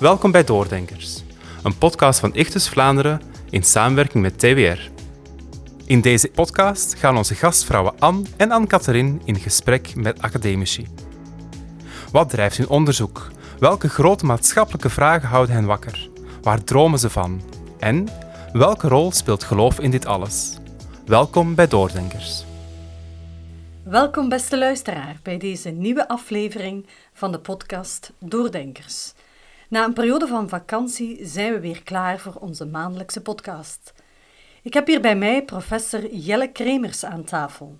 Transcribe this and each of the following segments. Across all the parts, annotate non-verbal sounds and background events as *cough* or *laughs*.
Welkom bij Doordenkers, een podcast van Ichtus Vlaanderen in samenwerking met TWR. In deze podcast gaan onze gastvrouwen Anne en Anne-Catherine in gesprek met academici. Wat drijft hun onderzoek? Welke grote maatschappelijke vragen houden hen wakker? Waar dromen ze van? En welke rol speelt geloof in dit alles? Welkom bij Doordenkers. Welkom beste luisteraar bij deze nieuwe aflevering van de podcast Doordenkers. Na een periode van vakantie zijn we weer klaar voor onze maandelijkse podcast. Ik heb hier bij mij professor Jelle Kremers aan tafel.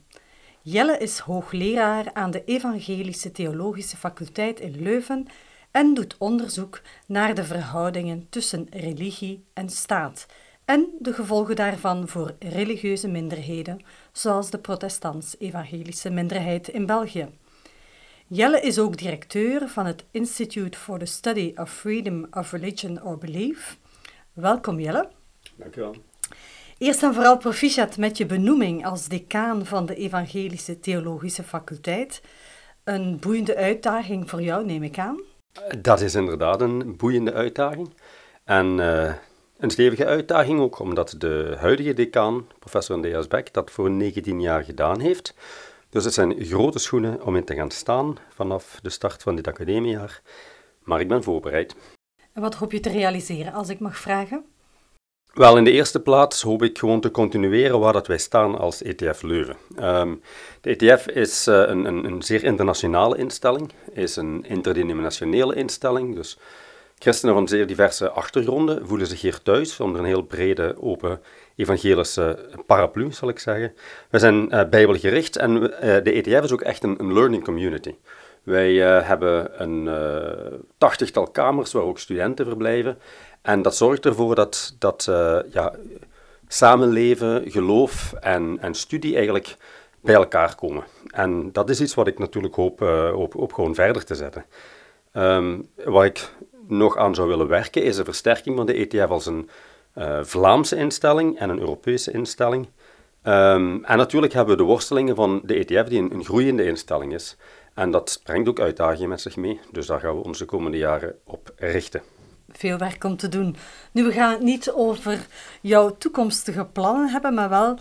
Jelle is hoogleraar aan de Evangelische Theologische Faculteit in Leuven en doet onderzoek naar de verhoudingen tussen religie en staat en de gevolgen daarvan voor religieuze minderheden, zoals de protestants-evangelische minderheid in België. Jelle is ook directeur van het Institute for the Study of Freedom of Religion or Belief. Welkom Jelle. Dank u wel. Eerst en vooral proficiat met je benoeming als decaan van de Evangelische Theologische Faculteit. Een boeiende uitdaging voor jou, neem ik aan. Dat is inderdaad een boeiende uitdaging. En uh, een stevige uitdaging ook, omdat de huidige decaan, professor Andreas Beck, dat voor 19 jaar gedaan heeft. Dus het zijn grote schoenen om in te gaan staan vanaf de start van dit academiejaar. Maar ik ben voorbereid. En wat hoop je te realiseren, als ik mag vragen? Wel, in de eerste plaats hoop ik gewoon te continueren waar dat wij staan als ETF Leuven. Um, de ETF is uh, een, een, een, zeer internationale instelling, is een interdenominationele instelling, dus christenen van zeer diverse achtergronden voelen zich hier thuis onder een heel brede, open evangelische paraplu, zal ik zeggen. We zijn uh, bijbelgericht en uh, de ETF is ook echt een, een learning community. Wij uh, hebben een tachtigtal kamers waar ook studenten verblijven. En dat zorgt ervoor dat, dat ja, samenleven, geloof en, en studie eigenlijk bij elkaar komen. En dat is iets wat ik natuurlijk hoop, op, op gewoon verder te zetten. Um, waar ik nog aan zou willen werken is een versterking van de ETF als een uh, Vlaamse instelling en een Europese instelling. Um, en natuurlijk hebben we de worstelingen van de ETF, die een, een, groeiende instelling is. En dat brengt ook uitdagingen met zich mee. Dus daar gaan we ons de komende jaren op richten. Veel werk om te doen. Nu, we gaan het niet over jouw toekomstige plannen hebben, maar wel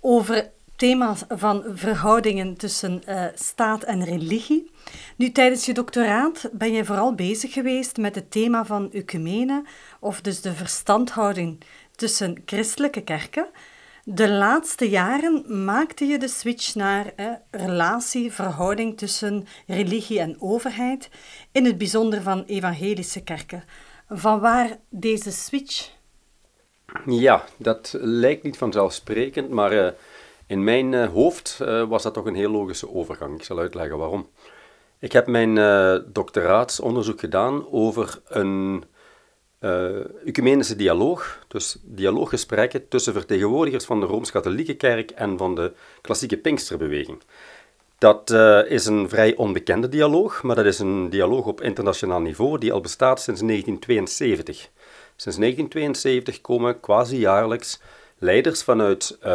over thema's van verhoudingen tussen uh, staat en religie. Nu, tijdens je doctoraat ben je vooral bezig geweest met het thema van ecumene, of dus de verstandhouding tussen christelijke kerken. De laatste jaren maakte je de switch naar eh, relatie, verhouding tussen religie en overheid, in het bijzonder van evangelische kerken. Van waar deze switch? Ja, dat lijkt niet vanzelfsprekend, maar uh, in mijn uh, hoofd uh, was dat toch een heel logische overgang. Ik zal uitleggen waarom. Ik heb mijn uh, doctoraatsonderzoek gedaan over een ecumenische dialoog, dus dialooggesprekken tussen vertegenwoordigers van de Rooms-Katholieke Kerk en van de klassieke Pinksterbeweging. Dat is een vrij onbekende dialoog, maar dat is een dialoog op internationaal niveau die al bestaat sinds 1972. Sinds 1972 komen quasi jaarlijks leiders vanuit uh,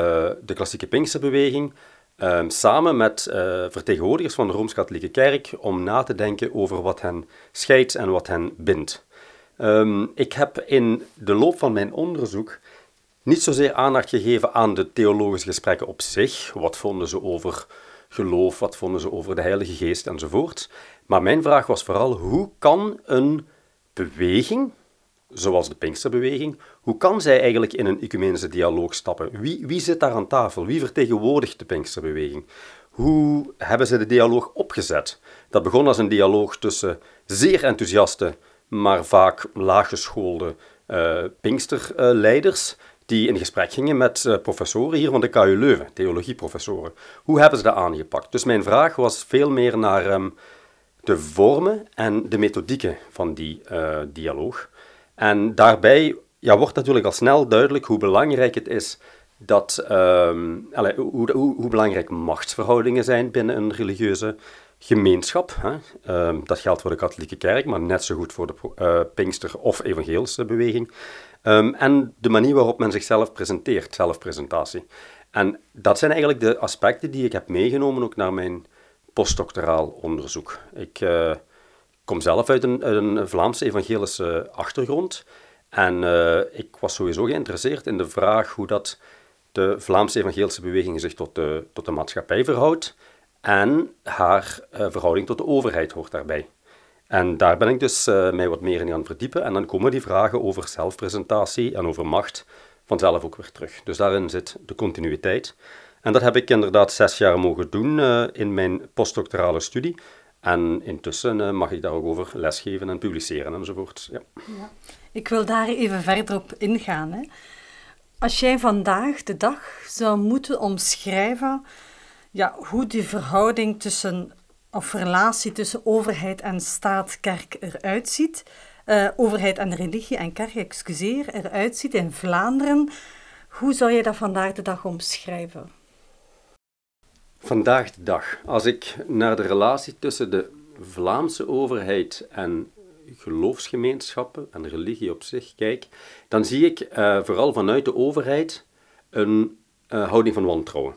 de klassieke Pinksterbeweging uh, samen met uh, vertegenwoordigers van de Rooms-Katholieke Kerk om na te denken over wat hen scheidt en wat hen bindt. Um, ik heb in de loop van mijn onderzoek niet zozeer aandacht gegeven aan de theologische gesprekken op zich. Wat vonden ze over geloof, wat vonden ze over de Heilige Geest enzovoort. Maar mijn vraag was vooral hoe kan een beweging, zoals de Pinksterbeweging, hoe kan zij eigenlijk in een ecumenische dialoog stappen? Wie, wie zit daar aan tafel? Wie vertegenwoordigt de Pinksterbeweging? Hoe hebben ze de dialoog opgezet? Dat begon als een dialoog tussen zeer enthousiaste, maar vaak laaggeschoolde uh, Pinksterleiders, die in gesprek gingen met uh, professoren hier van de KU Leuven, theologieprofessoren. Hoe hebben ze dat aangepakt? Dus mijn vraag was veel meer naar um, de vormen en de methodieken van die uh, dialoog. En daarbij ja, wordt natuurlijk al snel duidelijk hoe belangrijk het is dat, allez, hoe, hoe, belangrijk machtsverhoudingen zijn binnen een religieuze gemeenschap. Hè. Um, dat geldt voor de katholieke kerk, maar net zo goed voor de uh, Pinkster- of evangelische beweging. Um, en de manier waarop men zichzelf presenteert, zelfpresentatie. En dat zijn eigenlijk de aspecten die ik heb meegenomen ook naar mijn postdoctoraal onderzoek. Ik uh, kom zelf uit een, een Vlaamse evangelische achtergrond. En ik was sowieso geïnteresseerd in de vraag hoe dat de Vlaamse evangelische beweging zich tot de, tot de maatschappij verhoudt. En haar verhouding tot de overheid hoort daarbij. En daar ben ik dus uh, mij wat meer in gaan verdiepen. En dan komen die vragen over zelfpresentatie en over macht vanzelf ook weer terug. Dus daarin zit de continuïteit. En dat heb ik inderdaad zes jaar mogen doen in mijn postdoctorale studie. En intussen mag ik daar ook over lesgeven en publiceren enzovoort. Ja. ja. Ik wil daar even verder op ingaan. Hè. Als jij vandaag de dag zou moeten omschrijven ja, hoe die verhouding tussen of relatie tussen overheid en staat, kerk eruit ziet. Uh, overheid en religie en kerk, excuseer, eruit ziet in Vlaanderen. Hoe zou je dat vandaag de dag omschrijven? Vandaag de dag, als ik naar de relatie tussen de Vlaamse overheid en geloofsgemeenschappen en religie op zich kijk, dan zie ik uh, vooral vanuit de overheid een uh, houding van wantrouwen.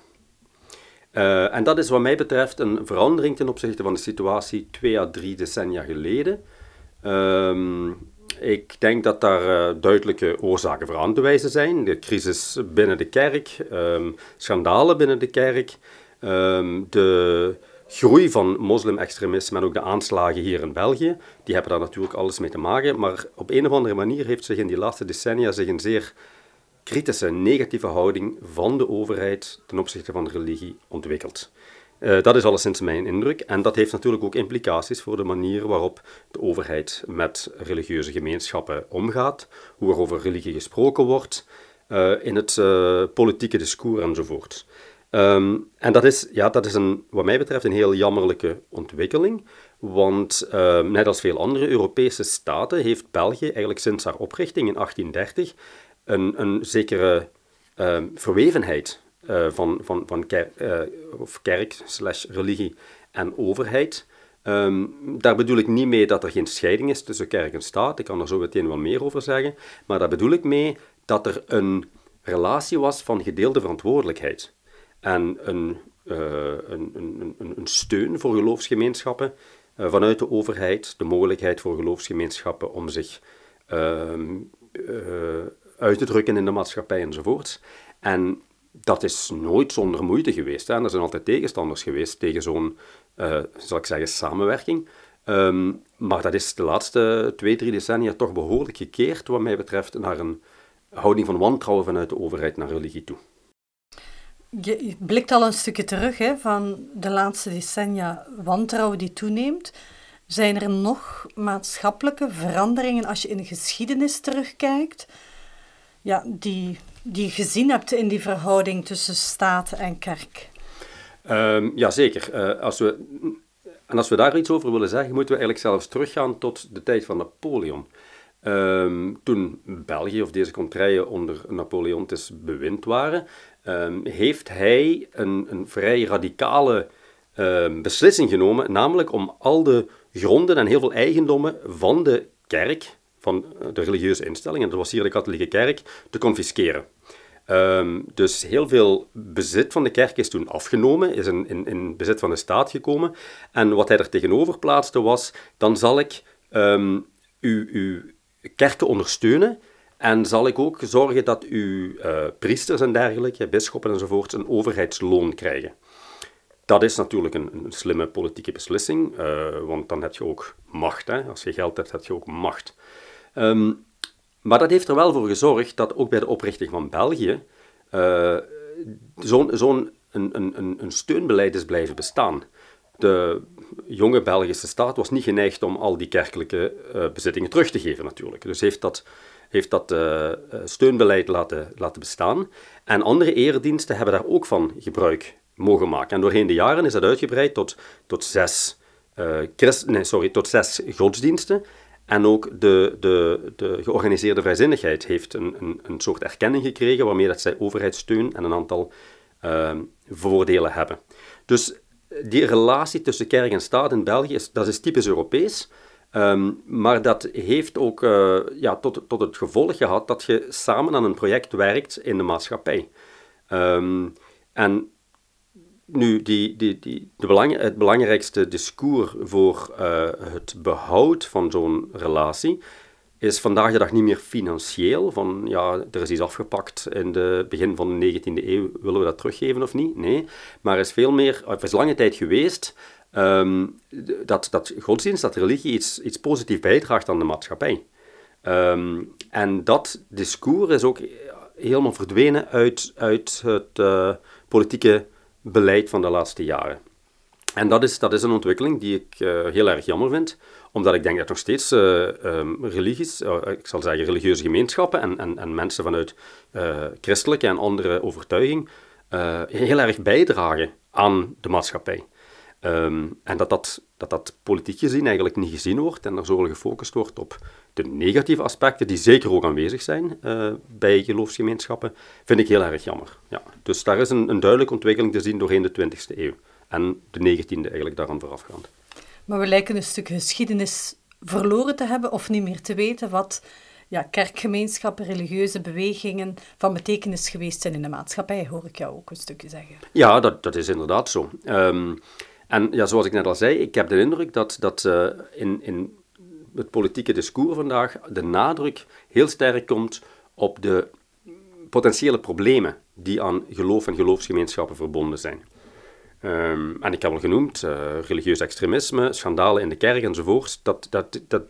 Uh, en dat is wat mij betreft een verandering ten opzichte van de situatie twee à drie decennia geleden. Um, ik denk dat daar duidelijke oorzaken voor aan te wijzen zijn. De crisis binnen de kerk, um, schandalen binnen de kerk, um, de groei van moslim-extremisme en ook de aanslagen hier in België, die hebben daar natuurlijk alles mee te maken. Maar op een of andere manier heeft zich in die laatste decennia zich een zeer kritische, negatieve houding van de overheid ten opzichte van religie ontwikkeld. Uh, dat is alleszins mijn indruk. En dat heeft natuurlijk ook implicaties voor de manier waarop de overheid met religieuze gemeenschappen omgaat, hoe er over religie gesproken wordt, uh, in het uh, politieke discours enzovoort. Um, en dat is, ja, dat is een, wat mij betreft een heel jammerlijke ontwikkeling, want ehm, net als veel andere Europese staten heeft België eigenlijk sinds haar oprichting in 1830 een, een zekere uh, verwevenheid uh, van, van, van of kerk slash religie en overheid. Daar bedoel ik niet mee dat er geen scheiding is tussen kerk en staat. Ik kan er zo meteen wel meer over zeggen. Maar daar bedoel ik mee dat er een relatie was van gedeelde verantwoordelijkheid. En een, uh, een, een, een, steun voor geloofsgemeenschappen vanuit de overheid. De mogelijkheid voor geloofsgemeenschappen om zich ehm, uit te drukken in de maatschappij enzovoort. En dat is nooit zonder moeite geweest. Hè. Er zijn altijd tegenstanders geweest tegen zo'n, zal ik zeggen, samenwerking. Ehm, maar dat is de laatste twee, drie decennia toch behoorlijk gekeerd, wat mij betreft, naar een houding van wantrouwen vanuit de overheid naar religie toe. Je blikt al een stukje terug hè, van de laatste decennia wantrouwen die toeneemt. Zijn er nog maatschappelijke veranderingen als je in de geschiedenis terugkijkt? ja, die, die je gezien hebt in die verhouding tussen staat en kerk? Um, ja, zeker. Uh, als we, en als we daar iets over willen zeggen, moeten we eigenlijk zelfs teruggaan tot de tijd van Napoleon. Um, toen België of deze contraien onder Napoleontisch bewind waren, um, heeft hij een, een vrij radicale beslissing genomen, namelijk om al de gronden en heel veel eigendommen van de kerk van eh, de religieuze instellingen, dat was hier de katholieke kerk, te confisceren. Um, dus heel veel bezit van de kerk is toen afgenomen, is in, in, bezit van de staat gekomen. En wat hij er tegenover plaatste was, dan zal ik uw kerken ondersteunen en zal ik ook zorgen dat uw uh, priesters en dergelijke, bisschoppen enzovoort, een overheidsloon krijgen. Dat is natuurlijk een, een slimme politieke beslissing, uh, want dan heb je ook macht. Hè? Als je geld hebt, heb je ook macht. Um, maar dat heeft er wel voor gezorgd dat ook bij de oprichting van België uh, zo'n zo een, een, een steunbeleid is blijven bestaan. De jonge Belgische staat was niet geneigd om al die kerkelijke bezittingen terug te geven natuurlijk. Dus heeft dat, heeft dat uh, steunbeleid laten, laten bestaan. En andere erediensten hebben daar ook van gebruik mogen maken. En doorheen de jaren is dat uitgebreid tot, tot, zes, Christ, nee, sorry, tot zes godsdiensten. En ook de, de, de georganiseerde vrijzinnigheid heeft een, een, een soort erkenning gekregen waarmee dat zij overheidssteun en een aantal uh, voordelen hebben. Dus die relatie tussen kerk en staat in België is, dat is typisch Europees. Um, maar dat heeft ook uh, ja, tot, tot het gevolg gehad dat je samen aan een project werkt in de maatschappij. Um, en nu, die, die, die, de belang, het belangrijkste discours voor uh, het behoud van zo'n relatie is vandaag de dag niet meer financieel. Van ja, er is iets afgepakt in het begin van de 19e eeuw, willen we dat teruggeven of niet? Nee. Maar is veel meer, of is lange tijd geweest, um, dat, dat godsdienst, dat religie iets, iets positiefs bijdraagt aan de maatschappij. Um, en dat discours is ook helemaal verdwenen uit, uit het uh, politieke beleid van de laatste jaren. En dat is, dat is een ontwikkeling die ik uh, heel erg jammer vind, omdat ik denk dat nog steeds uh, um, religies, ik zal zeggen religieuze gemeenschappen en, en, en mensen vanuit christelijke en andere overtuiging heel erg bijdragen aan de maatschappij. Um, en dat dat, dat dat politiek gezien eigenlijk niet gezien wordt en er zo gefocust wordt op de negatieve aspecten, die zeker ook aanwezig zijn uh, bij geloofsgemeenschappen, vind ik heel erg jammer. Ja. Dus daar is een, een duidelijke ontwikkeling te zien doorheen de 20e eeuw en de 19e eigenlijk daaraan voorafgaand. Maar we lijken een stuk geschiedenis verloren te hebben of niet meer te weten wat ja, kerkgemeenschappen, religieuze bewegingen van betekenis geweest zijn in de maatschappij, hoor ik jou ook een stukje zeggen. Ja, dat, dat is inderdaad zo. Um, en ja, zoals ik net al zei, ik heb de indruk dat, dat uh, in, in het politieke discours vandaag de nadruk heel sterk komt op de potentiële problemen die aan geloof en geloofsgemeenschappen verbonden zijn. Um, en ik heb al genoemd, uh, religieus extremisme, schandalen in de kerk enzovoort. Dat, dat, dat,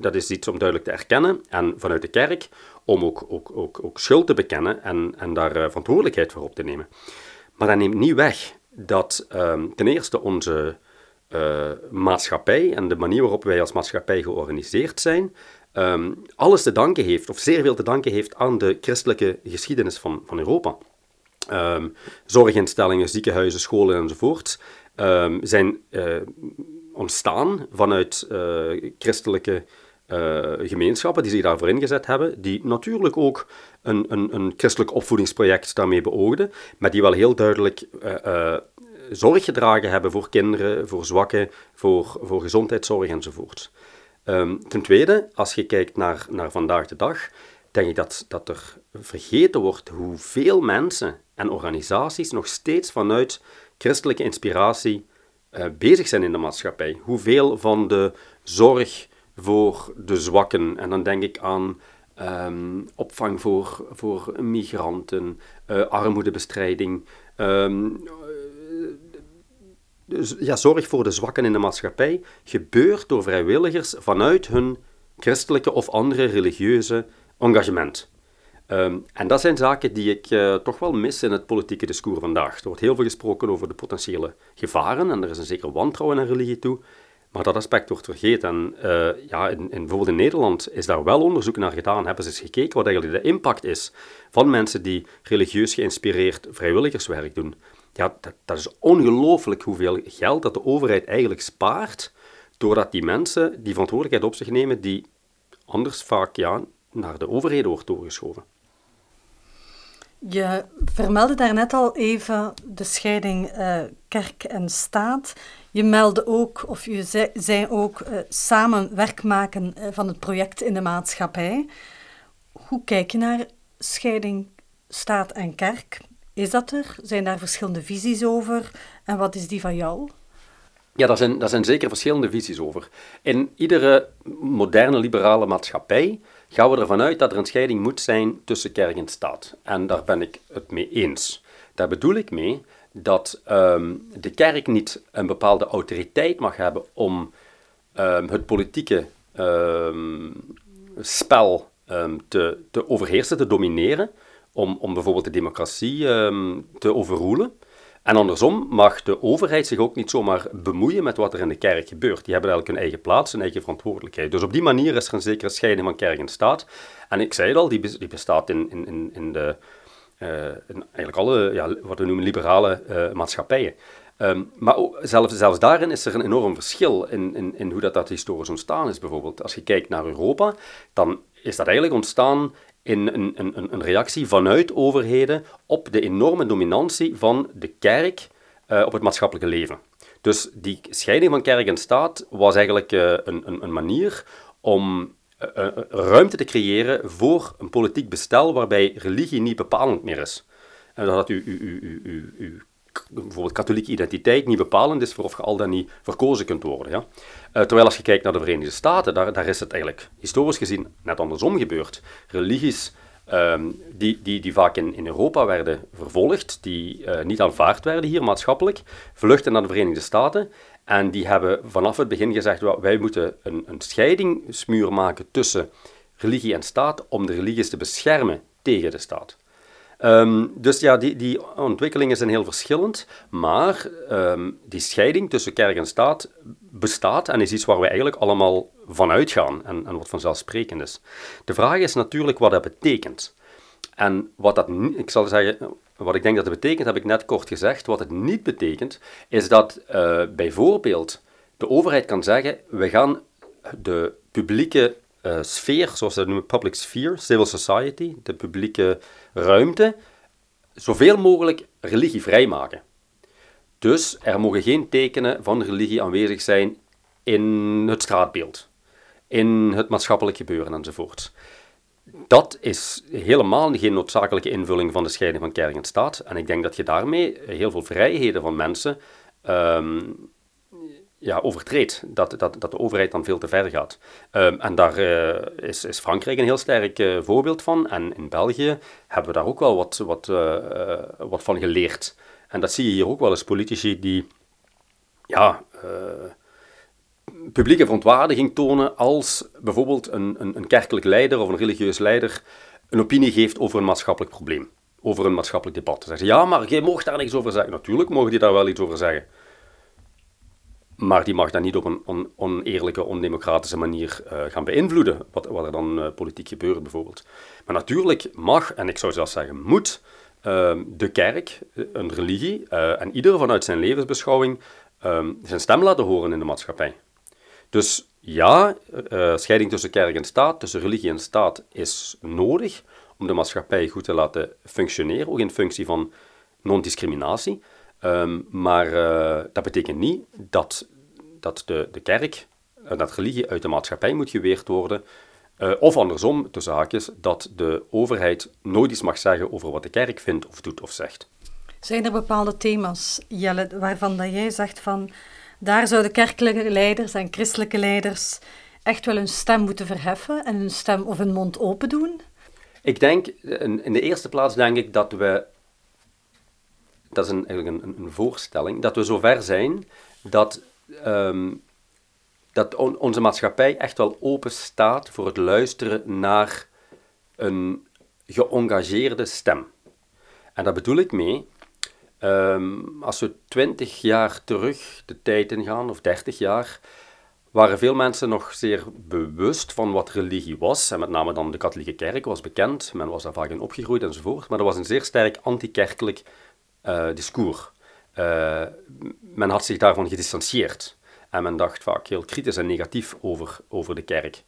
dat is iets om duidelijk te erkennen. En vanuit de kerk om ook, ook, ook, ook schuld te bekennen en, en daar uh, verantwoordelijkheid voor op te nemen. Maar dat neemt niet weg dat um, ten eerste onze uh, maatschappij en de manier waarop wij als maatschappij georganiseerd zijn, um, alles te danken heeft, of zeer veel te danken heeft aan de christelijke geschiedenis van, van Europa. Um, zorginstellingen, ziekenhuizen, scholen enzovoort zijn uh, ontstaan vanuit uh, christelijke gemeenschappen die zich daarvoor ingezet hebben, die natuurlijk ook een, een, een christelijk opvoedingsproject daarmee beoogden, maar die wel heel duidelijk uh, uh, zorg gedragen hebben voor kinderen, voor zwakken, voor, voor gezondheidszorg enzovoort. Um, ten tweede, als je kijkt naar, naar vandaag de dag, denk ik dat, dat er vergeten wordt hoeveel mensen en organisaties nog steeds vanuit christelijke inspiratie bezig zijn in de maatschappij. Hoeveel van de zorg voor de zwakken. En dan denk ik aan um, opvang voor, voor migranten, uh, armoedebestrijding. Um, dus, ja, zorg voor de zwakken in de maatschappij gebeurt door vrijwilligers vanuit hun christelijke of andere religieuze engagement. Um, en dat zijn zaken die ik uh, toch wel mis in het politieke discours vandaag. Er wordt heel veel gesproken over de potentiële gevaren en er is een zeker wantrouwen naar religie toe. Maar dat aspect wordt vergeten. En uh, ja, in, in, bijvoorbeeld in Nederland is daar wel onderzoek naar gedaan. Hebben ze eens gekeken wat eigenlijk de impact is van mensen die religieus geïnspireerd vrijwilligerswerk doen. Ja, dat, dat is ongelooflijk hoeveel geld dat de overheid eigenlijk spaart, doordat die mensen die verantwoordelijkheid op zich nemen, die anders vaak ja, naar de overheden wordt doorgeschoven. Je vermeldde daarnet al even de scheiding uh, kerk en staat. Je meldde ook, of je zei, ook, uh, samen werk maken uh, van het project in de maatschappij. Hoe kijk je naar scheiding staat en kerk? Is dat er? Zijn daar verschillende visies over? En wat is die van jou? Ja, daar zijn, daar zijn zeker verschillende visies over. In iedere moderne liberale maatschappij gaan we ervan uit dat er een scheiding moet zijn tussen kerk en staat. En daar ben ik het mee eens. Daar bedoel ik mee dat um, de kerk niet een bepaalde autoriteit mag hebben om um, het politieke um, spel te, te overheersen, te domineren, om, om bijvoorbeeld de democratie te overroelen. En andersom mag de overheid zich ook niet zomaar bemoeien met wat er in de kerk gebeurt. Die hebben eigenlijk hun eigen plaats, hun eigen verantwoordelijkheid. Dus op die manier is er een zekere scheiding van kerk en staat. En ik zei het al, die, bestaat in, in, in de, in eigenlijk alle, ja, wat we noemen, liberale uh, maatschappijen. Um, maar ook, zelfs, zelfs daarin is er een enorm verschil in, in, in hoe dat, dat historisch ontstaan is. Bijvoorbeeld, als je kijkt naar Europa, dan is dat eigenlijk ontstaan in een, een, een reactie vanuit overheden op de enorme dominantie van de kerk uh, op het maatschappelijke leven. Dus die scheiding van kerk en staat was eigenlijk uh, een, een, een, manier om uh, ruimte te creëren voor een politiek bestel waarbij religie niet bepalend meer is. En dat u, u, u, u, bijvoorbeeld katholieke identiteit niet bepalend is voor of je al dan niet verkozen kunt worden. Ja? Uh, terwijl als je kijkt naar de Verenigde Staten, daar, daar is het eigenlijk historisch gezien net andersom gebeurd. Religies Ehm, die, die, die vaak in, in Europa werden vervolgd, die uh, niet aanvaard werden hier maatschappelijk, vluchten naar de Verenigde Staten. En die hebben vanaf het begin gezegd, wij moeten een, een scheidingsmuur maken tussen religie en staat om de religies te beschermen tegen de staat. Um, dus ja, die, die ontwikkelingen zijn heel verschillend, maar um, die scheiding tussen kerk en staat bestaat en is iets waar we eigenlijk allemaal van uitgaan en, en wat vanzelfsprekend is. De vraag is natuurlijk wat dat betekent. En wat dat, ik zal zeggen, wat ik denk dat het betekent, heb ik net kort gezegd. Wat het niet betekent, is dat uh, bijvoorbeeld de overheid kan zeggen, we gaan de publieke uh, sfeer, zoals ze dat noemen, public sphere, civil society, de publieke ruimte, zoveel mogelijk religievrij maken. Dus er mogen geen tekenen van religie aanwezig zijn in het straatbeeld, in het maatschappelijk gebeuren enzovoort. Dat is helemaal geen noodzakelijke invulling van de scheiding van kerk en staat. En ik denk dat je daarmee heel veel vrijheden van mensen um, ja, overtreedt. Dat, dat, dat de overheid dan veel te ver gaat. Um, en daar uh, is, is Frankrijk een heel sterk uh, voorbeeld van. En in België hebben we daar ook wel wat, wat, uh, wat van geleerd. En dat zie je hier ook wel eens politici die ja, publieke verontwaardiging tonen als bijvoorbeeld een, een, een kerkelijk leider of een religieus leider een opinie geeft over een maatschappelijk probleem. Over een maatschappelijk debat. Dan zeggen ze, ja, maar jij mag daar niks over zeggen. Natuurlijk mogen die daar wel iets over zeggen. Maar die mag dat niet op een on oneerlijke, ondemocratische manier uh, gaan beïnvloeden, wat, wat er dan uh, politiek gebeurt bijvoorbeeld. Maar natuurlijk mag, en ik zou zelfs zeggen moet, uh, de kerk, een religie, eh, en ieder vanuit zijn levensbeschouwing ehm, zijn stem laten horen in de maatschappij. Dus ja, scheiding tussen kerk en staat, tussen religie en staat is nodig om de maatschappij goed te laten functioneren, ook in functie van non-discriminatie. Um, maar uh, dat betekent niet dat, dat de, de kerk, uh, dat religie uit de maatschappij moet geweerd worden. Uh, of andersom, tussen haakjes, dat de overheid nooit iets mag zeggen over wat de kerk vindt of doet of zegt. Zijn er bepaalde thema's, Jelle, waarvan dat jij zegt van daar zouden kerkelijke leiders en christelijke leiders echt wel hun stem moeten verheffen en hun stem of hun mond open doen? Ik denk, in de eerste plaats denk ik dat we dat is een, eigenlijk een, voorstelling, dat we zover zijn dat, um, dat on, onze maatschappij echt wel open staat voor het luisteren naar een geëngageerde stem. En daar bedoel ik mee, um, als we twintig jaar terug de tijd ingaan, of dertig jaar, waren veel mensen nog zeer bewust van wat religie was. En met name dan de katholieke kerk was bekend, men was daar vaak in opgegroeid enzovoort. Maar er was een zeer sterk anti-kerkelijk discours. Uh, men had zich daarvan gedistanceerd. En men dacht vaak heel kritisch en negatief over, over de kerk.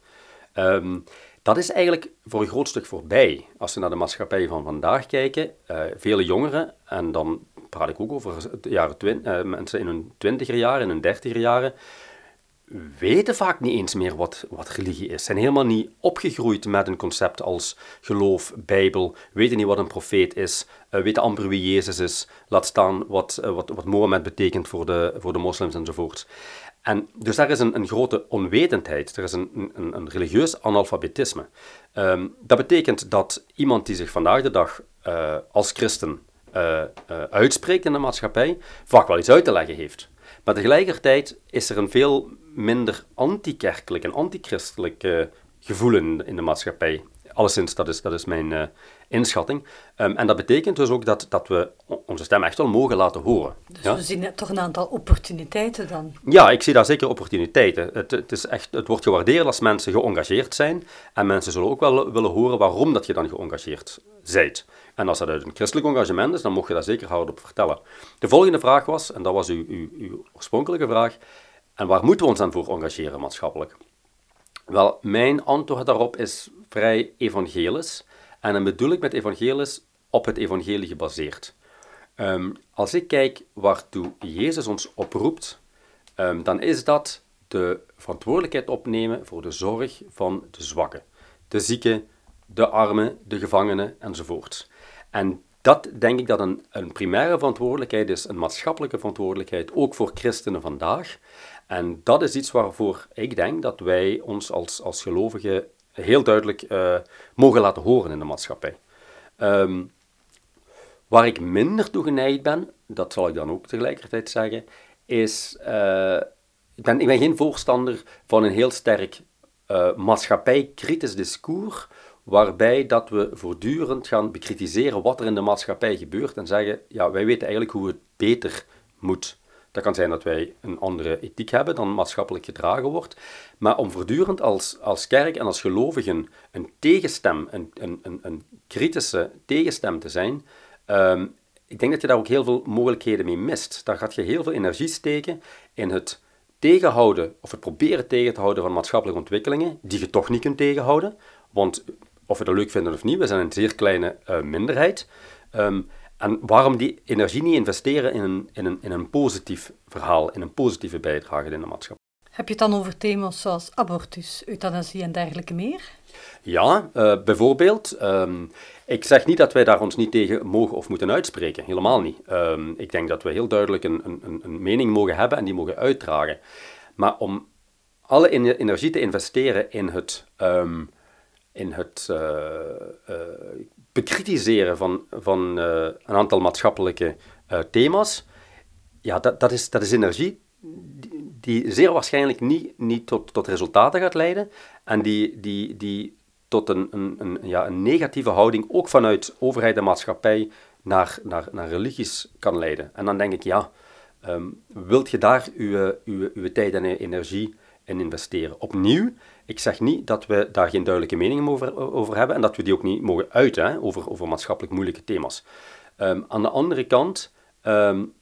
Um, dat is eigenlijk voor een groot stuk voorbij. Als we naar de maatschappij van vandaag kijken, uh, vele jongeren, en dan praat ik ook over jaren mensen in hun twintiger jaren, in hun dertiger jaren, weten vaak niet eens meer wat, wat religie is. Zijn helemaal niet opgegroeid met een concept als geloof, Bijbel, weten niet wat een profeet is, uh, weten amper wie Jezus is, laat staan wat, uh, wat, wat Mohammed betekent voor de, voor de moslims enzovoort. En dus daar is een, een grote onwetendheid, er is een, een, een religieus analfabetisme. Um, dat betekent dat iemand die zich vandaag de dag uh, als christen uitspreekt in de maatschappij, vaak wel iets uit te leggen heeft. Maar tegelijkertijd is er een veel minder anti-kerkelijk en anti-christelijk uh, gevoel in, de maatschappij. Alleszins, dat is, dat is mijn uh, inschatting. Um, en dat betekent dus ook dat, dat we onze stem echt wel mogen laten horen. Dus ja? we zien toch een aantal opportuniteiten dan? Ja, ik zie daar zeker opportuniteiten. Het, het, is echt, het wordt gewaardeerd als mensen geëngageerd zijn. En mensen zullen ook wel willen horen waarom dat je dan geëngageerd En als dat uit een christelijk engagement is, dan mocht je daar zeker hardop vertellen. De volgende vraag was, en dat was uw, uw, uw oorspronkelijke vraag, en waar moeten we ons dan voor engageren maatschappelijk? Wel, mijn antwoord daarop is vrij evangelisch. En dan bedoel ik met evangelisch op het evangelie gebaseerd. Um, als ik kijk waartoe Jezus ons oproept, um, dan is dat de verantwoordelijkheid opnemen voor de zorg van de zwakken, de zieken, de armen, de gevangenen enzovoort. En dat denk ik dat een, een primaire verantwoordelijkheid is, een maatschappelijke verantwoordelijkheid, ook voor christenen vandaag. En dat is iets waarvoor ik denk dat wij ons als, als gelovigen heel duidelijk uh, mogen laten horen in de maatschappij. Um, waar ik minder toe geneigd ben, dat zal ik dan ook tegelijkertijd zeggen, is, uh, ik, ben, ik ben geen voorstander van een heel sterk uh, maatschappijkritisch discours, waarbij dat we voortdurend gaan bekritiseren wat er in de maatschappij gebeurt en zeggen, ja, wij weten eigenlijk hoe het beter moet. Dat kan zijn dat wij een andere ethiek hebben dan maatschappelijk gedragen wordt. Maar om voortdurend als, als kerk en als gelovigen een tegenstem, een, een, een, een kritische tegenstem te zijn, um, ik denk dat je daar ook heel veel mogelijkheden mee mist. Daar gaat je heel veel energie steken in het tegenhouden of het proberen tegen te houden van maatschappelijke ontwikkelingen die je toch niet kunt tegenhouden. Want of we dat leuk vinden of niet, we zijn een zeer kleine uh, minderheid. Um, en waarom die energie niet investeren in een, in, een, in een positief verhaal, in een positieve bijdrage in de maatschappij? Heb je het dan over thema's zoals abortus, euthanasie en dergelijke meer? Ja, uh, bijvoorbeeld. Um, ik zeg niet dat wij daar ons niet tegen mogen of moeten uitspreken. Helemaal niet. Um, ik denk dat we heel duidelijk een, een, een mening mogen hebben en die mogen uitdragen. Maar om alle energie te investeren in het, um, in het uh, uh, bekritiseren van, van uh, een aantal maatschappelijke thema's, ja, dat, dat, is, dat is energie die, zeer waarschijnlijk niet, niet tot, tot resultaten gaat leiden en die, die, die tot een, een, een, ja, een negatieve houding, ook vanuit overheid en maatschappij, naar, naar, naar religies kan leiden. En dan denk ik, ja, um, wilt je daar uw, uw, uw tijd en energie in investeren? Opnieuw, ik zeg niet dat we daar geen duidelijke meningen over, over hebben en dat we die ook niet mogen uiten over, over maatschappelijk moeilijke thema's. Um, aan de andere kant um,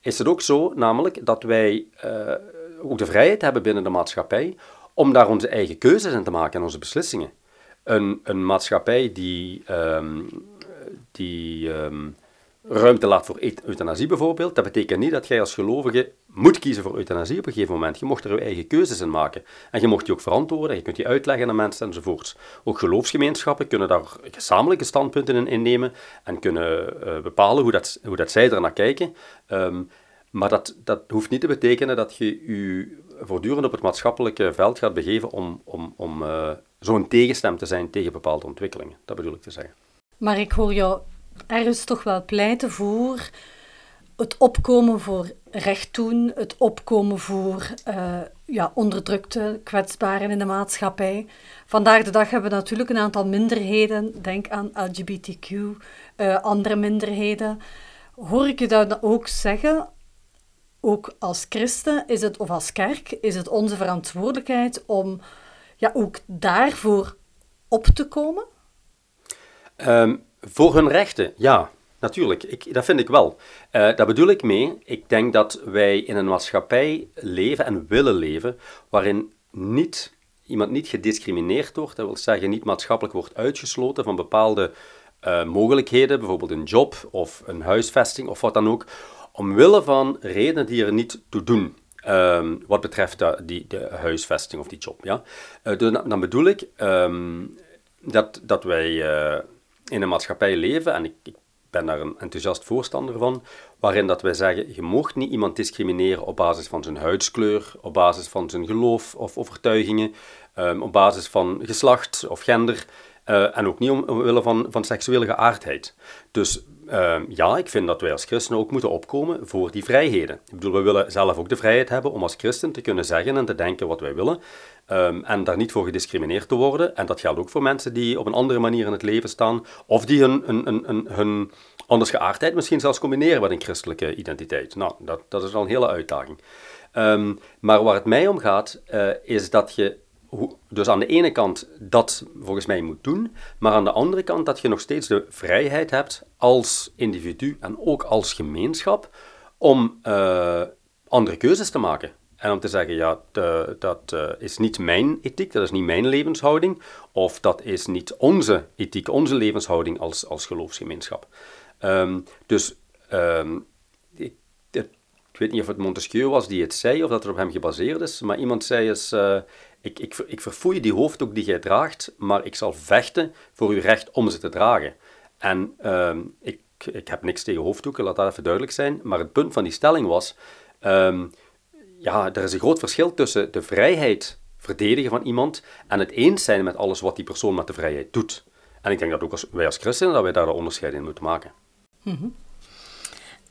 is het ook zo, namelijk dat wij uh, ook de vrijheid hebben binnen de maatschappij om daar onze eigen keuzes in te maken en onze beslissingen een, een maatschappij die, um, die ruimte laat voor euthanasie bijvoorbeeld, dat betekent niet dat jij als gelovige moet kiezen voor euthanasie op een gegeven moment. Je mocht er je eigen keuzes in maken. En je mocht die ook verantwoorden, je kunt die uitleggen aan mensen enzovoorts. Ook geloofsgemeenschappen kunnen daar gezamenlijke standpunten in innemen en kunnen uh, bepalen hoe, dat, hoe dat zij er naar kijken. Um, maar dat, dat hoeft niet te betekenen dat je je voortdurend op het maatschappelijke veld gaat begeven om, om, om uh, zo'n tegenstem te zijn tegen bepaalde ontwikkelingen. Dat bedoel ik te zeggen. Maar ik hoor jou ergens toch wel pleiten voor het opkomen voor recht doen, het opkomen voor uh, ja, onderdrukte, kwetsbaren in de maatschappij. Vandaag de dag hebben we natuurlijk een aantal minderheden, denk aan LGBTQ, eh, andere minderheden. Hoor ik je dat ook zeggen ook als christen is het, of als kerk is het onze verantwoordelijkheid om ja, ook daarvoor op te komen? Um, voor hun rechten, ja, natuurlijk. Ik, dat vind ik wel. Uh, daar bedoel ik mee. Ik denk dat wij in een maatschappij leven en willen leven waarin niet, iemand niet gediscrimineerd wordt. Dat wil zeggen, niet maatschappelijk wordt uitgesloten van bepaalde uh, mogelijkheden, bijvoorbeeld een job of een huisvesting of wat dan ook omwille van redenen die er niet toe doen. Um, wat betreft die, de huisvesting of die job. Ja? Uh, dan, bedoel ik um, dat, dat wij in een maatschappij leven, en ik, ben daar een enthousiast voorstander van, waarin dat wij zeggen, je mocht niet iemand discrimineren op basis van zijn huidskleur, op basis van zijn geloof of overtuigingen, um, op basis van geslacht of gender, uh, en ook niet omwille van, van seksuele geaardheid. Dus uh, ja, ik vind dat wij als christenen ook moeten opkomen voor die vrijheden. Ik bedoel, we willen zelf ook de vrijheid hebben om als christen te kunnen zeggen en te denken wat wij willen. Um, en daar niet voor gediscrimineerd te worden. En dat geldt ook voor mensen die op een andere manier in het leven staan. Of die hun, hun, hun, hun, hun anders geaardheid misschien zelfs combineren met een christelijke identiteit. Nou, dat, dat is al een hele uitdaging. Um, maar waar het mij om gaat, uh, is dat je dus aan de ene kant dat volgens mij moet doen, maar aan de andere kant dat je nog steeds de vrijheid hebt als individu en ook als gemeenschap om uh, andere keuzes te maken. En om te zeggen, ja, de, dat uh, is niet mijn ethiek, dat is niet mijn levenshouding, of dat is niet onze ethiek, onze levenshouding als, als geloofsgemeenschap. Um, dus ik, weet niet of het Montesquieu was die het zei, of dat het op hem gebaseerd is, maar iemand zei eens... Uh, ik, ik, ik verfoei die hoofddoek die jij draagt, maar ik zal vechten voor uw recht om ze te dragen. En uh, ik ik heb niks tegen hoofddoeken, laat dat even duidelijk zijn. Maar het punt van die stelling was, ehm, ja, er is een groot verschil tussen de vrijheid verdedigen van iemand en het eens zijn met alles wat die persoon met de vrijheid doet. En ik denk dat ook als, wij als christenen dat wij daar een onderscheid in moeten maken. Mhm.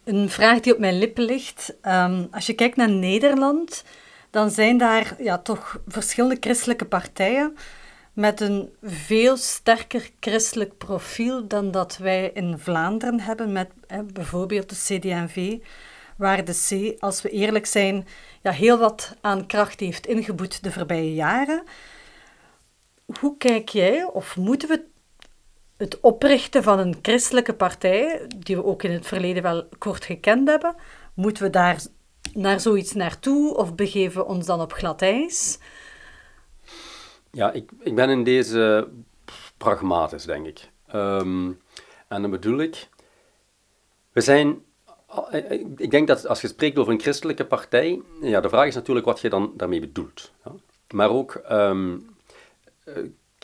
Een vraag die op mijn lippen ligt. Ehm, als je kijkt naar Nederland, dan zijn daar ja, toch verschillende christelijke partijen met een veel sterker christelijk profiel dan dat wij in Vlaanderen hebben, met bijvoorbeeld de CD&V, waar de C, als we eerlijk zijn, ja, heel wat aan kracht heeft ingeboet de voorbije jaren. Hoe kijk jij, of moeten we het oprichten van een christelijke partij, die we ook in het verleden wel kort gekend hebben, moeten we daar naar zoiets naartoe of begeven we ons dan op glad ijs? Ja, ik, ik ben in deze pragmatisch, denk ik. Um, en dan bedoel ik, we zijn, ik denk dat als je spreekt over een christelijke partij, ja, de vraag is natuurlijk wat je dan daarmee bedoelt. Ja? Maar ook um,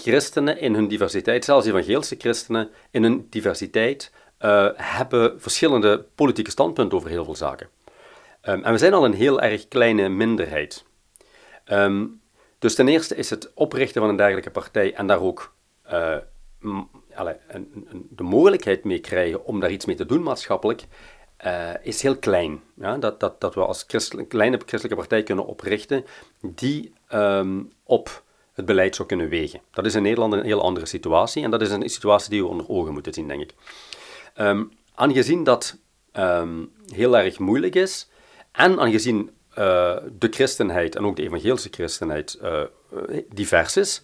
christenen in hun diversiteit, zelfs evangelische christenen in hun diversiteit, uh, hebben verschillende politieke standpunten over heel veel zaken. Um, en we zijn al een heel erg kleine minderheid. Um, dus ten eerste is het oprichten van een dergelijke partij en daar ook allez, een, een, de mogelijkheid mee krijgen om daar iets mee te doen maatschappelijk, uh, is heel klein. Ja? Dat, dat, dat we als kleine christelijke partij kunnen oprichten die um, op het beleid zou kunnen wegen. Dat is in Nederland een heel andere situatie en dat is een situatie die we onder ogen moeten zien, denk ik. Um, aangezien dat um, heel erg moeilijk is en aangezien uh, de christenheid en ook de evangelische christenheid uh, divers is,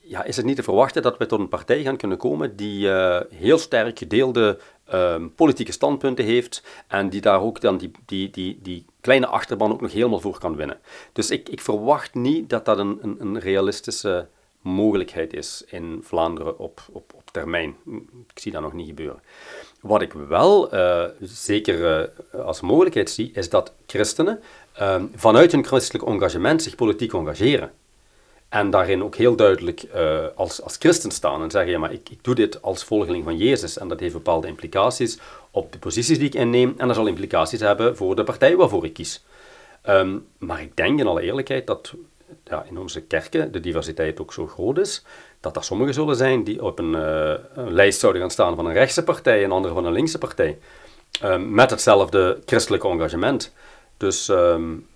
ja, is het niet te verwachten dat we tot een partij gaan kunnen komen die uh, heel sterk gedeelde um, politieke standpunten heeft en die daar ook dan die, die, die, die kleine achterban ook nog helemaal voor kan winnen. Dus ik, ik verwacht niet dat dat een, een, een realistische mogelijkheid is in Vlaanderen op, op, op termijn. Ik zie dat nog niet gebeuren. Wat ik wel uh, zeker uh, als mogelijkheid zie, is dat christenen uh, vanuit hun christelijk engagement zich politiek engageren. En daarin ook heel duidelijk uh, als, als christen staan en zeggen, ja, maar ik, ik doe dit als volgeling van Jezus. En dat heeft bepaalde implicaties op de posities die ik inneem. En dat zal implicaties hebben voor de partij waarvoor ik kies. Um, maar ik denk in alle eerlijkheid dat ja, in onze kerken de diversiteit ook zo groot is, dat er sommigen zullen zijn die op een, een lijst zouden gaan staan van een rechtse partij en andere van een linkse partij. Um, met hetzelfde christelijke engagement. Dus um,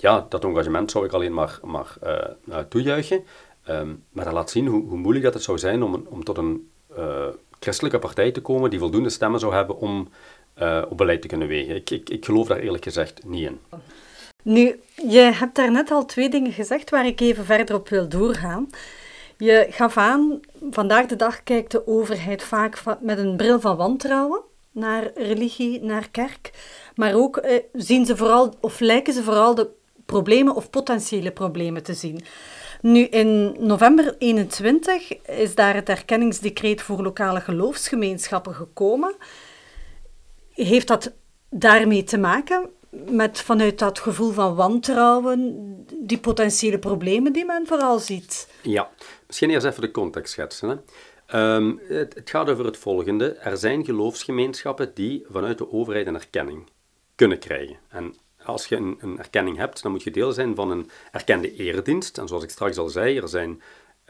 ja, dat engagement zou ik alleen maar, maar uh, toejuichen. Um, maar dat laat zien hoe, hoe, moeilijk dat het zou zijn om, om tot een uh, christelijke partij te komen die voldoende stemmen zou hebben om uh, op beleid te kunnen wegen. Ik, ik, ik geloof daar eerlijk gezegd niet in. Nu, je hebt daar net al twee dingen gezegd waar ik even verder op wil doorgaan. Je gaf aan, vandaag de dag kijkt de overheid vaak met een bril van wantrouwen naar religie, naar kerk. Maar ook eh, zien ze vooral, of lijken ze vooral de problemen of potentiële problemen te zien. Nu, in november 21 is daar het erkenningsdecreet voor lokale geloofsgemeenschappen gekomen. Heeft dat daarmee te maken met vanuit dat gevoel van wantrouwen, die potentiële problemen die men vooral ziet? Ja, misschien eerst even de context schetsen. Hè. Um, het, het, gaat over het volgende. Er zijn geloofsgemeenschappen die vanuit de overheid een erkenning kunnen krijgen. En als je een, een, erkenning hebt, dan moet je deel zijn van een erkende eredienst. En zoals ik straks al zei, er zijn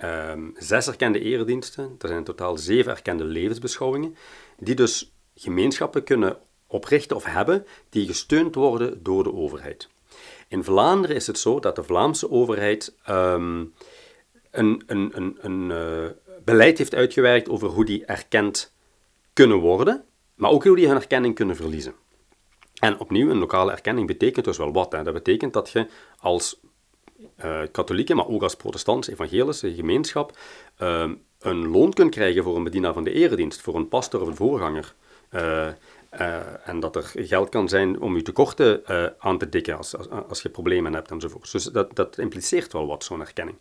um, zes erkende erediensten. Er zijn in totaal zeven erkende levensbeschouwingen, die dus gemeenschappen kunnen oprichten of hebben die gesteund worden door de overheid. In Vlaanderen is het zo dat de Vlaamse overheid um, een, een, een, een uh, beleid heeft uitgewerkt over hoe die erkend kunnen worden, maar ook hoe die hun erkenning kunnen verliezen. En opnieuw, een lokale erkenning betekent dus wel wat. Hè. Dat betekent dat je als uh, katholieke, maar ook als protestantse evangelische gemeenschap uh, een loon kunt krijgen voor een bedienaar van de eredienst, voor een pastor of een voorganger. Uh, uh, en dat er geld kan zijn om je tekorten aan te dikken als, als, als, je problemen hebt enzovoort. Dus dat, dat impliceert wel wat, zo'n erkenning.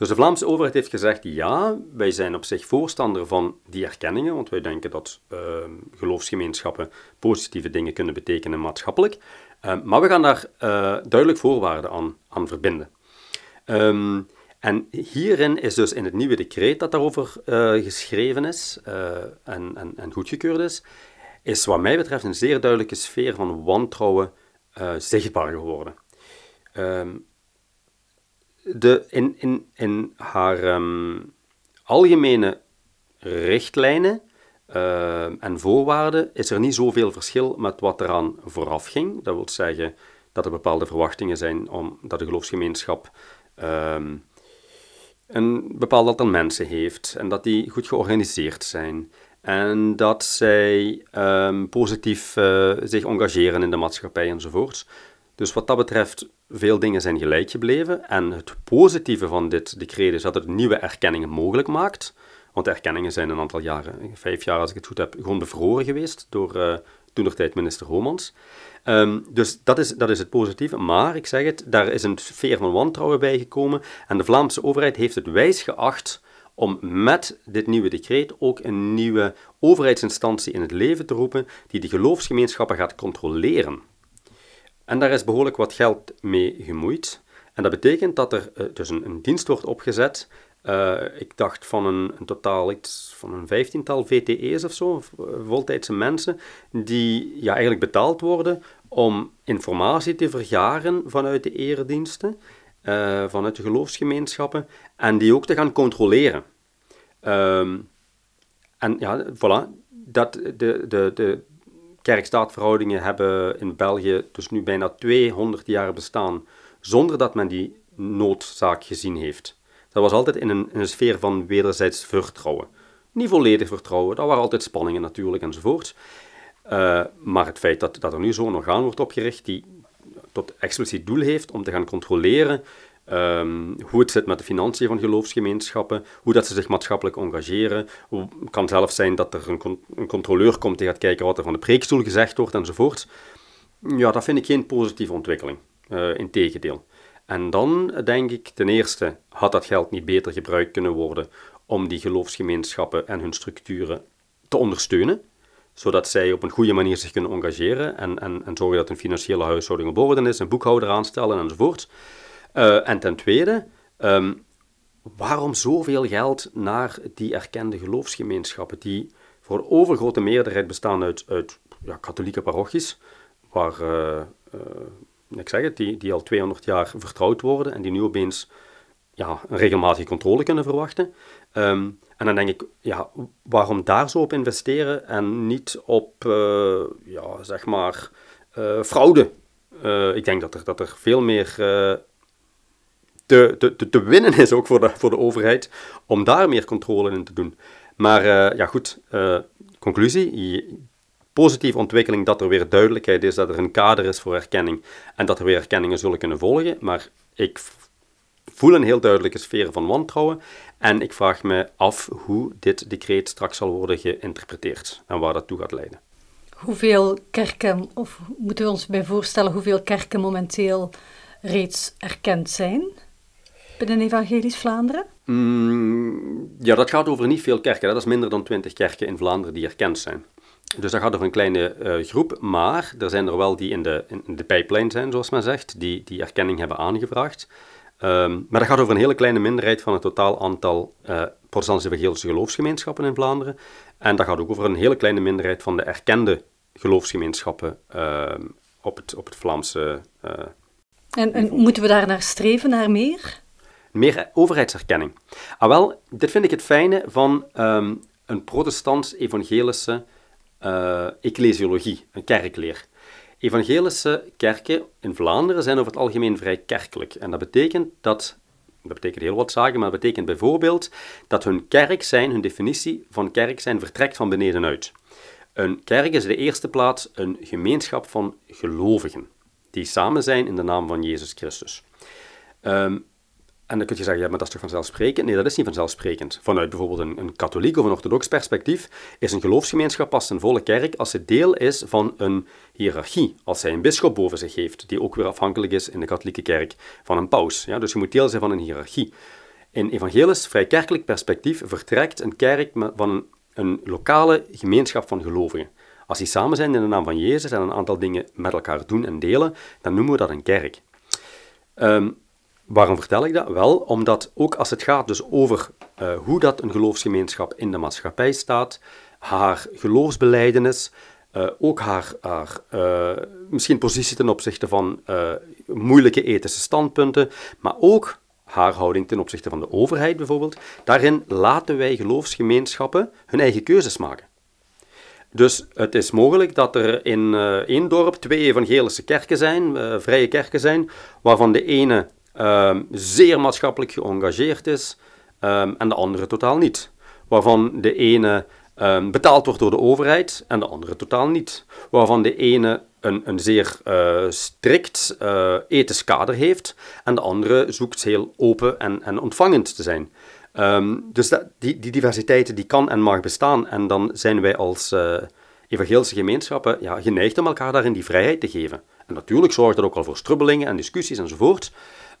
Dus de Vlaamse overheid heeft gezegd, ja, wij zijn op zich voorstander van die erkenningen, want wij denken dat uh, geloofsgemeenschappen positieve dingen kunnen betekenen maatschappelijk. maar we gaan daar duidelijk voorwaarden aan, aan verbinden. Um, en hierin is dus in het nieuwe decreet dat daarover geschreven is en, en, en goedgekeurd is, is wat mij betreft een zeer duidelijke sfeer van wantrouwen uh, zichtbaar geworden. De, in, in, in haar um, algemene richtlijnen uh, en voorwaarden is er niet zoveel verschil met wat eraan vooraf ging. Dat wil zeggen dat er bepaalde verwachtingen zijn om, dat de geloofsgemeenschap um, een bepaald aantal mensen heeft en dat die goed georganiseerd zijn. En dat zij positief uh, zich engageren in de maatschappij enzovoort. Dus wat dat betreft, veel dingen zijn gelijk gebleven. En het positieve van dit decreet is dat het nieuwe erkenningen mogelijk maakt. Want erkenningen zijn een aantal jaren, vijf jaar als ik het goed heb, gewoon bevroren geweest door uh, tijd minister Homans. Um, dus dat is, dat is het positieve. Maar, ik zeg het, daar is een sfeer van wantrouwen bijgekomen. En de Vlaamse overheid heeft het wijs geacht om met dit nieuwe decreet ook een nieuwe overheidsinstantie in het leven te roepen die de geloofsgemeenschappen gaat controleren. En daar is behoorlijk wat geld mee gemoeid. En dat betekent dat er uh, dus een, een, dienst wordt opgezet. Uh, ik dacht van een, een, totaal iets van een vijftiental VTE's of zo, eh, voltijdse mensen, die ja, eigenlijk betaald worden om informatie te vergaren vanuit de erediensten, vanuit de geloofsgemeenschappen, en die ook te gaan controleren. Um, en ja, voilà, dat, de, de, de, kerk-staatverhoudingen hebben in België dus nu bijna 200 jaar bestaan zonder dat men die noodzaak gezien heeft. Dat was altijd in een, een sfeer van wederzijds vertrouwen. Niet volledig vertrouwen, daar waren altijd spanningen natuurlijk enzovoort. Uh, maar het feit dat, dat er nu zo'n orgaan wordt opgericht die tot expliciet doel heeft om te gaan controleren Um, hoe het zit met de financiën van geloofsgemeenschappen, hoe dat ze zich maatschappelijk engageren. Het kan zelfs zijn dat er een, controleur komt die gaat kijken wat er van de preekstoel gezegd wordt enzovoort. Ja, dat vind ik geen positieve ontwikkeling. Uh, Integendeel. En dan denk ik, ten eerste, had dat geld niet beter gebruikt kunnen worden om die geloofsgemeenschappen en hun structuren te ondersteunen, zodat zij op een goede manier zich kunnen engageren en, en, en zorgen dat een financiële huishouding op orde is, een boekhouder aanstellen enzovoort. Uh, en ten tweede, um, waarom zoveel geld naar die erkende geloofsgemeenschappen, die voor overgrote meerderheid bestaan uit, uit ja, katholieke parochies, waar, uh, ik zeg het, die, die al 200 jaar vertrouwd worden en die nu opeens ja, een regelmatige controle kunnen verwachten. Um, en dan denk ik, ja, waarom daar zo op investeren en niet op, ja, zeg maar, fraude? ik denk dat er, dat er veel meer te, winnen is ook voor de, voor de overheid om daar meer controle in te doen. Maar uh, ja, goed, uh, conclusie. Positieve ontwikkeling dat er weer duidelijkheid is, dat er een kader is voor erkenning en dat er weer erkenningen zullen kunnen volgen. Maar ik voel een heel duidelijke sfeer van wantrouwen en ik vraag me af hoe dit decreet straks zal worden geïnterpreteerd en waar dat toe gaat leiden. Hoeveel kerken, of moeten we ons bij voorstellen hoeveel kerken momenteel reeds erkend zijn? Binnen Evangelisch Vlaanderen? Mm, ja, dat gaat over niet veel kerken. Dat is minder dan twintig kerken in Vlaanderen die erkend zijn. Dus dat gaat over een kleine uh, groep, maar er zijn er wel die in de, in de pijplijn zijn, zoals men zegt, die die erkenning hebben aangevraagd. Um, maar dat gaat over een hele kleine minderheid van het totaal aantal uh, protestantse evangelische geloofsgemeenschappen in Vlaanderen. En dat gaat ook over een hele kleine minderheid van de erkende geloofsgemeenschappen uh, op, het, op het Vlaamse. Uh, en, en moeten we daar naar streven, naar meer? Meer overheidserkenning. Ah wel, dit vind ik het fijne van um, een protestants-evangelische uh, ecclesiologie, een kerkleer. Evangelische kerken in Vlaanderen zijn over het algemeen vrij kerkelijk. En dat betekent dat, dat betekent heel wat zaken, maar dat betekent bijvoorbeeld dat hun kerk zijn, hun definitie van kerk zijn, vertrekt van benedenuit. Een kerk is in de eerste plaats een gemeenschap van gelovigen, die samen zijn in de naam van Jezus Christus. Um, en dan kun je zeggen, ja, maar dat is toch vanzelfsprekend? Nee, dat is niet vanzelfsprekend. Vanuit bijvoorbeeld een, een katholiek of een orthodox perspectief is een geloofsgemeenschap pas een volle kerk als het deel is van een hiërarchie. Als zij een bisschop boven zich heeft, die ook weer afhankelijk is in de katholieke kerk van een paus. Ja, dus je moet deel zijn van een hiërarchie. In evangelisch, vrij kerkelijk perspectief vertrekt een kerk van een, een lokale gemeenschap van gelovigen. Als die samen zijn in de naam van Jezus en een aantal dingen met elkaar doen en delen, dan noemen we dat een kerk. Um, Waarom vertel ik dat? Wel, omdat ook als het gaat dus over uh, hoe dat een geloofsgemeenschap in de maatschappij staat, haar geloofsbeleidenis, uh, ook haar, haar uh, misschien positie ten opzichte van moeilijke ethische standpunten, maar ook haar houding ten opzichte van de overheid bijvoorbeeld. Daarin laten wij geloofsgemeenschappen hun eigen keuzes maken. Dus het is mogelijk dat er in één dorp twee evangelische kerken zijn, vrije kerken zijn, waarvan de ene ehm, zeer maatschappelijk geëngageerd is um, en de andere totaal niet. Waarvan de ene um, betaald wordt door de overheid en de andere totaal niet. Waarvan de ene een, een zeer uh, strikt uh, ethisch kader heeft en de andere zoekt heel open en, en ontvangend te zijn. Dus dat, die, die diversiteit die kan en mag bestaan en dan zijn wij als uh, evangelische gemeenschappen ja, geneigd om elkaar daarin die vrijheid te geven. En natuurlijk zorgt dat ook al voor strubbelingen en discussies enzovoort.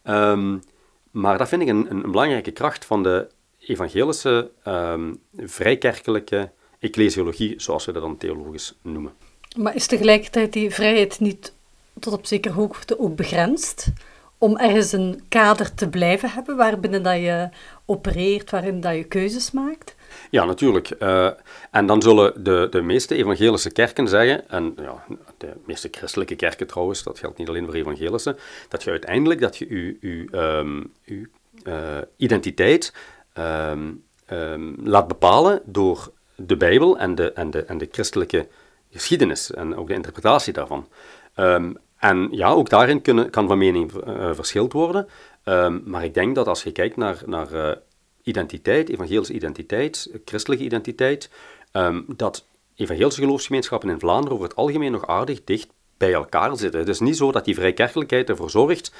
Um, maar dat vind ik een, een, belangrijke kracht van de evangelische, um, vrijkerkelijke ecclesiologie, zoals we dat dan theologisch noemen. Maar is tegelijkertijd die vrijheid niet tot op zekere hoogte ook begrensd? Om ergens een kader te blijven hebben waarbinnen dat je opereert, waarin dat je keuzes maakt? Ja, natuurlijk. Uh, en dan zullen de, de meeste evangelische kerken zeggen, en ja, de meeste christelijke kerken trouwens, dat geldt niet alleen voor evangelische, dat je uiteindelijk dat je um, je uh, identiteit um, um, laat bepalen door de Bijbel en de, en, de, en de christelijke geschiedenis en ook de interpretatie daarvan. Um, en ja, ook daarin kunnen, kan van mening uh, verschild worden. Maar ik denk dat als je kijkt naar, naar uh, identiteit, evangelische identiteit, christelijke identiteit, um, dat evangelische geloofsgemeenschappen in Vlaanderen over het algemeen nog aardig dicht bij elkaar zitten. Het is niet zo dat die vrijkerkelijkheid ervoor zorgt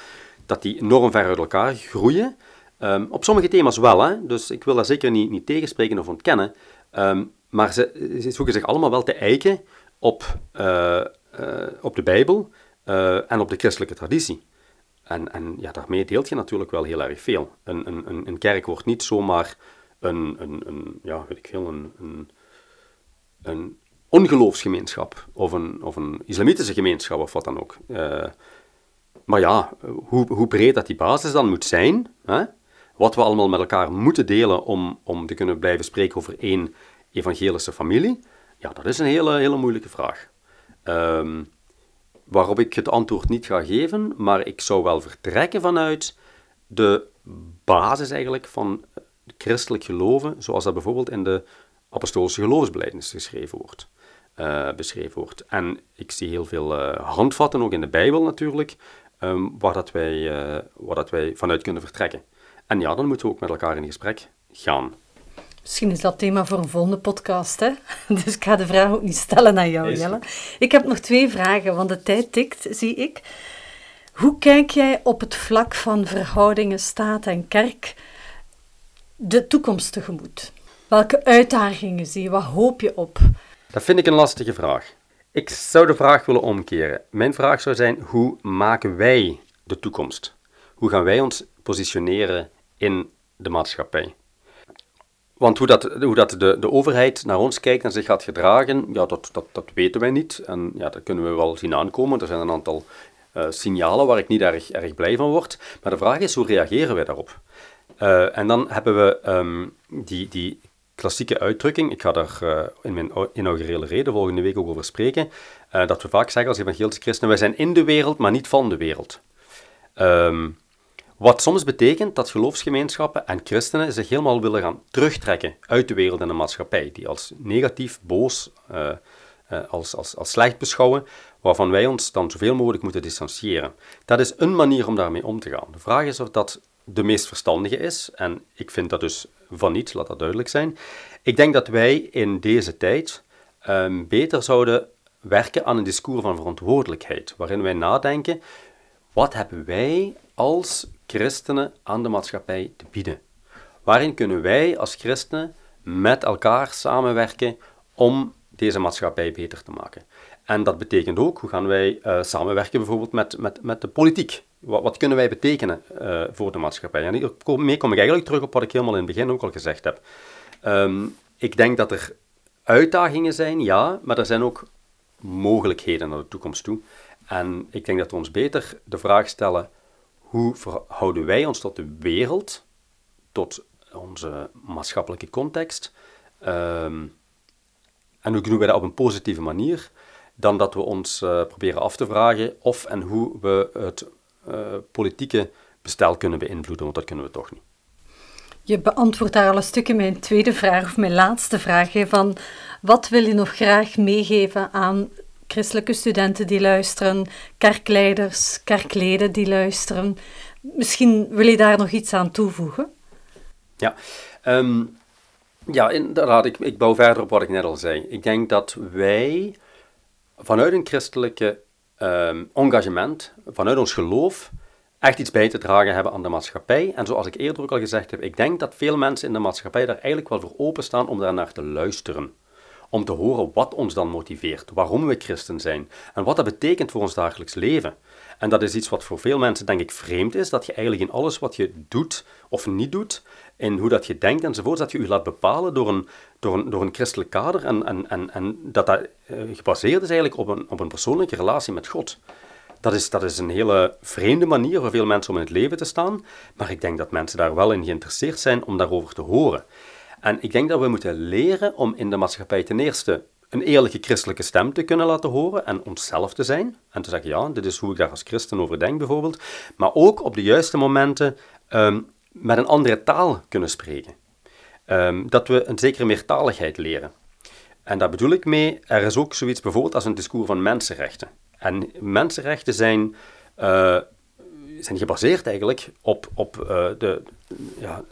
dat die enorm ver uit elkaar groeien. Um, op sommige thema's wel, hè? dus ik wil dat zeker niet, niet tegenspreken of ontkennen. Um, maar ze, zoeken zich allemaal wel te eiken op, uh, uh, op de Bijbel uh, en op de christelijke traditie. En, en ja, daarmee deelt je natuurlijk wel heel erg veel. Een, een, een kerk wordt niet zomaar een, een, een ja, weet ik veel, een, een, een ongeloofsgemeenschap of een, of een islamitische gemeenschap of wat dan ook. maar ja, hoe, hoe breed dat die basis dan moet zijn, hè? wat we allemaal met elkaar moeten delen om, om te kunnen blijven spreken over één evangelische familie? Ja, dat is een hele, hele moeilijke vraag. Um, waarop ik het antwoord niet ga geven, maar ik zou wel vertrekken vanuit de basis eigenlijk van christelijk geloven, zoals dat bijvoorbeeld in de apostolische geloofsbelijdenis geschreven wordt, uh, beschreven wordt. En ik zie heel veel uh, handvatten, ook in de Bijbel natuurlijk, um, waar, dat wij, uh, waar dat wij vanuit kunnen vertrekken. En ja, dan moeten we ook met elkaar in gesprek gaan. Misschien is dat thema voor een volgende podcast, hè? *laughs* Dus ik ga de vraag ook niet stellen aan jou, Jelle. Ik heb nog twee vragen, want de tijd tikt, zie ik. Hoe kijk jij op het vlak van verhoudingen staat en kerk de toekomst tegemoet? Welke uitdagingen zie je? Wat hoop je op? Dat vind ik een lastige vraag. Ik zou de vraag willen omkeren. Mijn vraag zou zijn: hoe maken wij de toekomst? Hoe gaan wij ons positioneren in de maatschappij? Want hoe dat, hoe dat de, de overheid naar ons kijkt en zich gaat gedragen, ja, dat, dat, dat weten wij niet. En ja, dat kunnen we wel zien aankomen. Er zijn een aantal uh, signalen waar ik niet erg, erg blij van word. Maar de vraag is, hoe reageren wij daarop? Uh, en dan hebben we um, die, die klassieke uitdrukking, ik ga daar uh, in mijn inaugurele reden volgende week ook over spreken, dat we vaak zeggen als evangelische christenen, wij zijn in de wereld, maar niet van de wereld. Um, wat soms betekent dat geloofsgemeenschappen en christenen zich helemaal willen gaan terugtrekken uit de wereld en de maatschappij, die als negatief, boos, uh, uh, als, als, als slecht beschouwen, waarvan wij ons dan zoveel mogelijk moeten distancieren. Dat is een manier om daarmee om te gaan. De vraag is of dat de meest verstandige is, en ik vind dat dus van niet, laat dat duidelijk zijn. Ik denk dat wij in deze tijd um, beter zouden werken aan een discours van verantwoordelijkheid, waarin wij nadenken, wat hebben wij als christenen aan de maatschappij te bieden? Waarin kunnen wij als christenen met elkaar samenwerken om deze maatschappij beter te maken? En dat betekent ook, hoe gaan wij uh, samenwerken bijvoorbeeld met, met, met de politiek? Wat, wat kunnen wij betekenen uh, voor de maatschappij? En hiermee kom ik eigenlijk terug op wat ik helemaal in het begin ook al gezegd heb. Um, ik denk dat er uitdagingen zijn, ja, maar er zijn ook mogelijkheden naar de toekomst toe. En ik denk dat we ons beter de vraag stellen, hoe verhouden wij ons tot de wereld, tot onze maatschappelijke context? Um, en hoe doen wij dat op een positieve manier? dan dat we ons uh, proberen af te vragen of en hoe we het uh, politieke bestel kunnen beïnvloeden, want dat kunnen we toch niet. Je beantwoordt daar al een stukje mijn tweede vraag, of mijn laatste vraag, van wat wil je nog graag meegeven aan christelijke studenten die luisteren, kerkleiders, kerkleden die luisteren? Misschien wil je daar nog iets aan toevoegen? Ja, um, ja inderdaad, ik, ik bouw verder op wat ik net al zei. Ik denk dat wij vanuit een christelijke um, engagement, vanuit ons geloof, echt iets bij te dragen hebben aan de maatschappij. En zoals ik eerder ook al gezegd heb, ik denk dat veel mensen in de maatschappij daar eigenlijk wel voor openstaan om daar naar te luisteren. Om te horen wat ons dan motiveert, waarom we christen zijn en wat dat betekent voor ons dagelijks leven. En dat is iets wat voor veel mensen, denk ik, vreemd is, dat je eigenlijk in alles wat je doet of niet doet, in hoe dat je denkt enzovoort, dat je je laat bepalen door een, door een, door een christelijk kader en, en, en, en dat dat eh, gebaseerd is eigenlijk op een, op een persoonlijke relatie met God. Dat is, dat is een hele vreemde manier voor veel mensen om in het leven te staan, maar ik denk dat mensen daar wel in geïnteresseerd zijn om daarover te horen. En ik denk dat we moeten leren om in de maatschappij ten eerste een eerlijke christelijke stem te kunnen laten horen en onszelf te zijn. En te zeggen, ja, dit is hoe ik daar als christen over denk bijvoorbeeld. Maar ook op de juiste momenten um, met een andere taal kunnen spreken. Um, dat we een zekere meertaligheid leren. En daar bedoel ik mee, er is ook zoiets bijvoorbeeld als een discours van mensenrechten. En mensenrechten zijn, uh, zijn gebaseerd eigenlijk op, op uh, de, ja,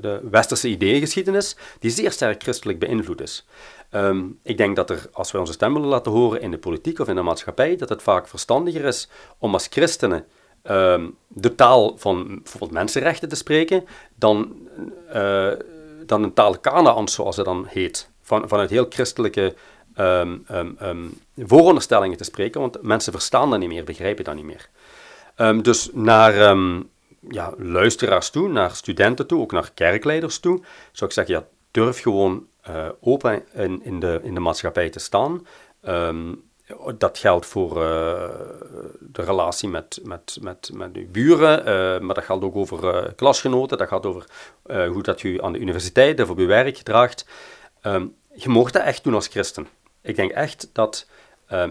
de westerse ideeëngeschiedenis, die zeer sterk christelijk beïnvloed is. Um, ik denk dat er, als wij onze stem willen laten horen in de politiek of in de maatschappij, dat het vaak verstandiger is om als christenen um, de taal van bijvoorbeeld mensenrechten te spreken, dan, uh, dan een taal Kanaans, zoals het dan heet. Van, vanuit heel christelijke um, vooronderstellingen te spreken, want mensen verstaan dat niet meer, begrijpen dat niet meer. Dus naar ja, luisteraars toe, naar studenten toe, ook naar kerkleiders toe, zou ik zeggen, ja, durf gewoon uh, open in, in, de, in de maatschappij te staan. Um, dat geldt voor uh, de relatie met, met, met, met uw buren, uh, maar dat geldt ook over klasgenoten, dat gaat over hoe dat je aan de universiteit of op je werk gedraagt. Je mocht dat echt doen als christen. Ik denk echt dat,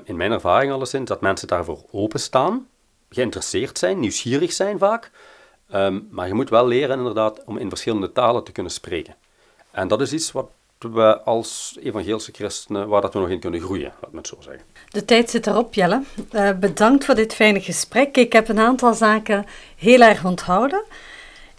in mijn ervaring alleszins, dat mensen daarvoor openstaan, geïnteresseerd zijn, nieuwsgierig zijn vaak, um, maar je moet wel leren inderdaad om in verschillende talen te kunnen spreken. En dat is iets wat we als evangelische christenen, waar dat we nog in kunnen groeien, laat me het zo zeggen. De tijd zit erop, Jelle. Uh, bedankt voor dit fijne gesprek. Ik heb een aantal zaken heel erg onthouden.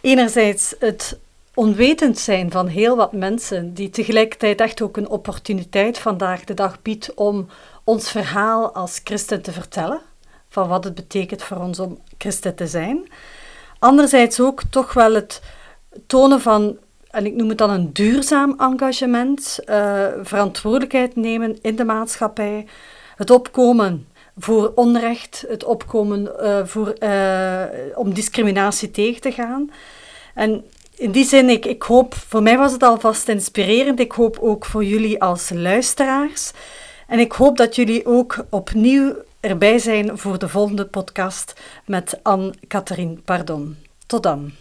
Enerzijds het onwetend zijn van heel wat mensen, die tegelijkertijd echt ook een opportuniteit vandaag de dag biedt om ons verhaal als christen te vertellen, van wat het betekent voor ons om christen te zijn. Anderzijds ook toch wel het tonen van en ik noem het dan een duurzaam engagement, uh, verantwoordelijkheid nemen in de maatschappij, het opkomen voor onrecht, het opkomen uh, voor, uh, om discriminatie tegen te gaan. En in die zin, ik, ik hoop, voor mij was het alvast inspirerend, ik hoop ook voor jullie als luisteraars. En ik hoop dat jullie ook opnieuw erbij zijn voor de volgende podcast met Anne-Catherine Pardon. Tot dan.